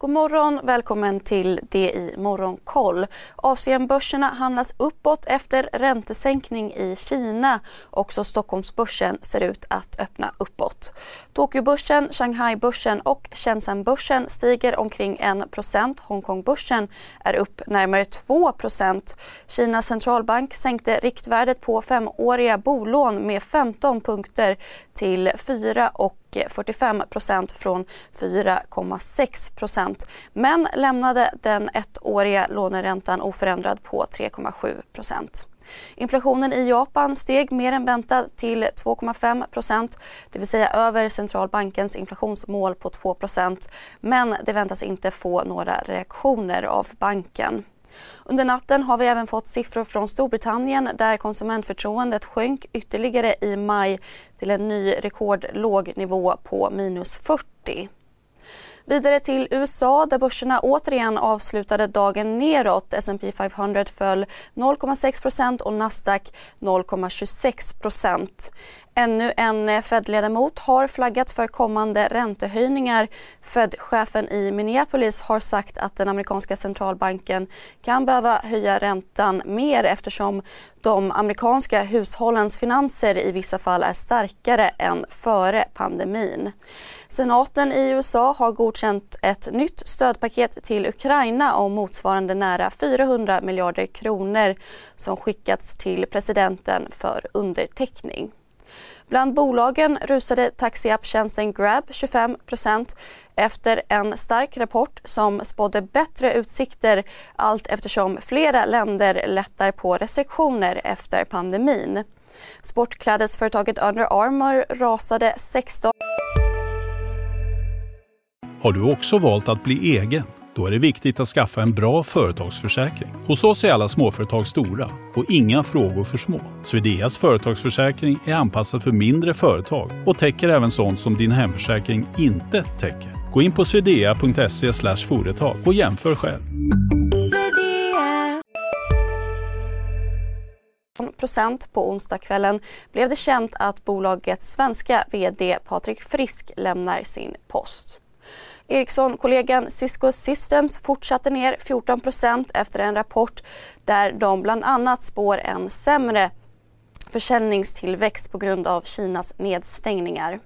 God morgon, välkommen till det i Morgonkoll. Asienbörserna handlas uppåt efter räntesänkning i Kina. Också Stockholmsbörsen ser ut att öppna uppåt. Tokyobörsen, Shanghaibörsen och Shenzhenbörsen stiger omkring 1% Hongkongbörsen är upp närmare 2% Kinas centralbank sänkte riktvärdet på femåriga bolån med 15 punkter till 4 och och eh, 45 procent från 4,6 procent men lämnade den ettåriga låneräntan oförändrad på 3,7 procent. Inflationen i Japan steg mer än väntat till 2,5 procent det vill säga över centralbankens inflationsmål på 2 procent men det väntas inte få några reaktioner av banken. Under natten har vi även fått siffror från Storbritannien där konsumentförtroendet sjönk ytterligare i maj till en ny rekordlåg nivå på minus 40. Vidare till USA där börserna återigen avslutade dagen neråt. S&P 500 föll 0,6% och Nasdaq 0,26 Ännu en eh, Fed-ledamot har flaggat för kommande räntehöjningar. Fed-chefen i Minneapolis har sagt att den amerikanska centralbanken kan behöva höja räntan mer eftersom de amerikanska hushållens finanser i vissa fall är starkare än före pandemin. Senaten i USA har godkänt ett nytt stödpaket till Ukraina om motsvarande nära 400 miljarder kronor som skickats till presidenten för underteckning. Bland bolagen rusade taxiapptjänsten Grab 25% efter en stark rapport som spådde bättre utsikter allt eftersom flera länder lättar på restriktioner efter pandemin. Sportklädesföretaget Under Armour rasade 16 Har du också valt att bli egen? Då är det viktigt att skaffa en bra företagsförsäkring. Hos oss är alla småföretag stora och inga frågor för små. Swedeas företagsförsäkring är anpassad för mindre företag och täcker även sånt som din hemförsäkring inte täcker. Gå in på swedea.se företag och jämför själv. procent på onsdagskvällen blev det känt att bolagets svenska VD Patrik Frisk lämnar sin post. Ericsson-kollegan Cisco Systems fortsatte ner 14% efter en rapport där de bland annat spår en sämre försäljningstillväxt på grund av Kinas nedstängningar.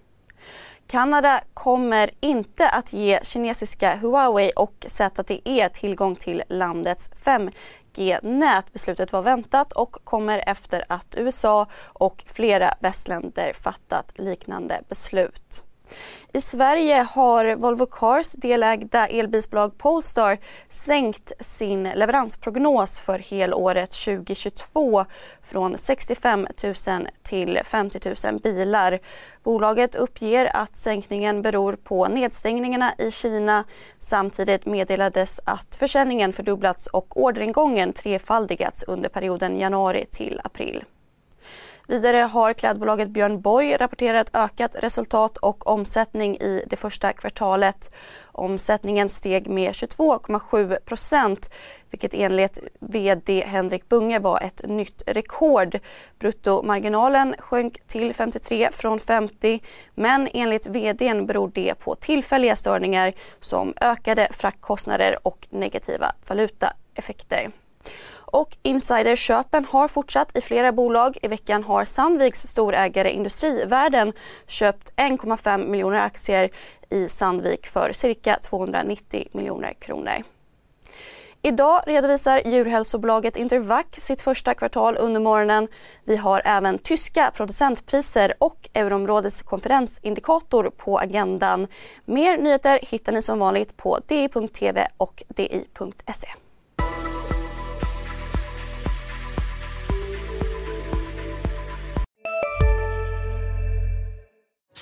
Kanada kommer inte att ge kinesiska Huawei och ZTE tillgång till landets 5G-nät. Beslutet var väntat och kommer efter att USA och flera västländer fattat liknande beslut. I Sverige har Volvo Cars delägda elbilsbolag Polestar sänkt sin leveransprognos för helåret 2022 från 65 000 till 50 000 bilar. Bolaget uppger att sänkningen beror på nedstängningarna i Kina. Samtidigt meddelades att försäljningen fördubblats och orderingången trefaldigats under perioden januari till april. Vidare har klädbolaget Björn Borg rapporterat ökat resultat och omsättning i det första kvartalet. Omsättningen steg med 22,7 procent vilket enligt vd Henrik Bunge var ett nytt rekord. Bruttomarginalen sjönk till 53 från 50 men enligt vdn beror det på tillfälliga störningar som ökade fraktkostnader och negativa valutaeffekter. Och insiderköpen har fortsatt i flera bolag. I veckan har Sandviks storägare Industrivärden köpt 1,5 miljoner aktier i Sandvik för cirka 290 miljoner kronor. Idag redovisar djurhälsobolaget Intervac sitt första kvartal under morgonen. Vi har även tyska producentpriser och euroområdets konferensindikator på agendan. Mer nyheter hittar ni som vanligt på di.tv och di.se.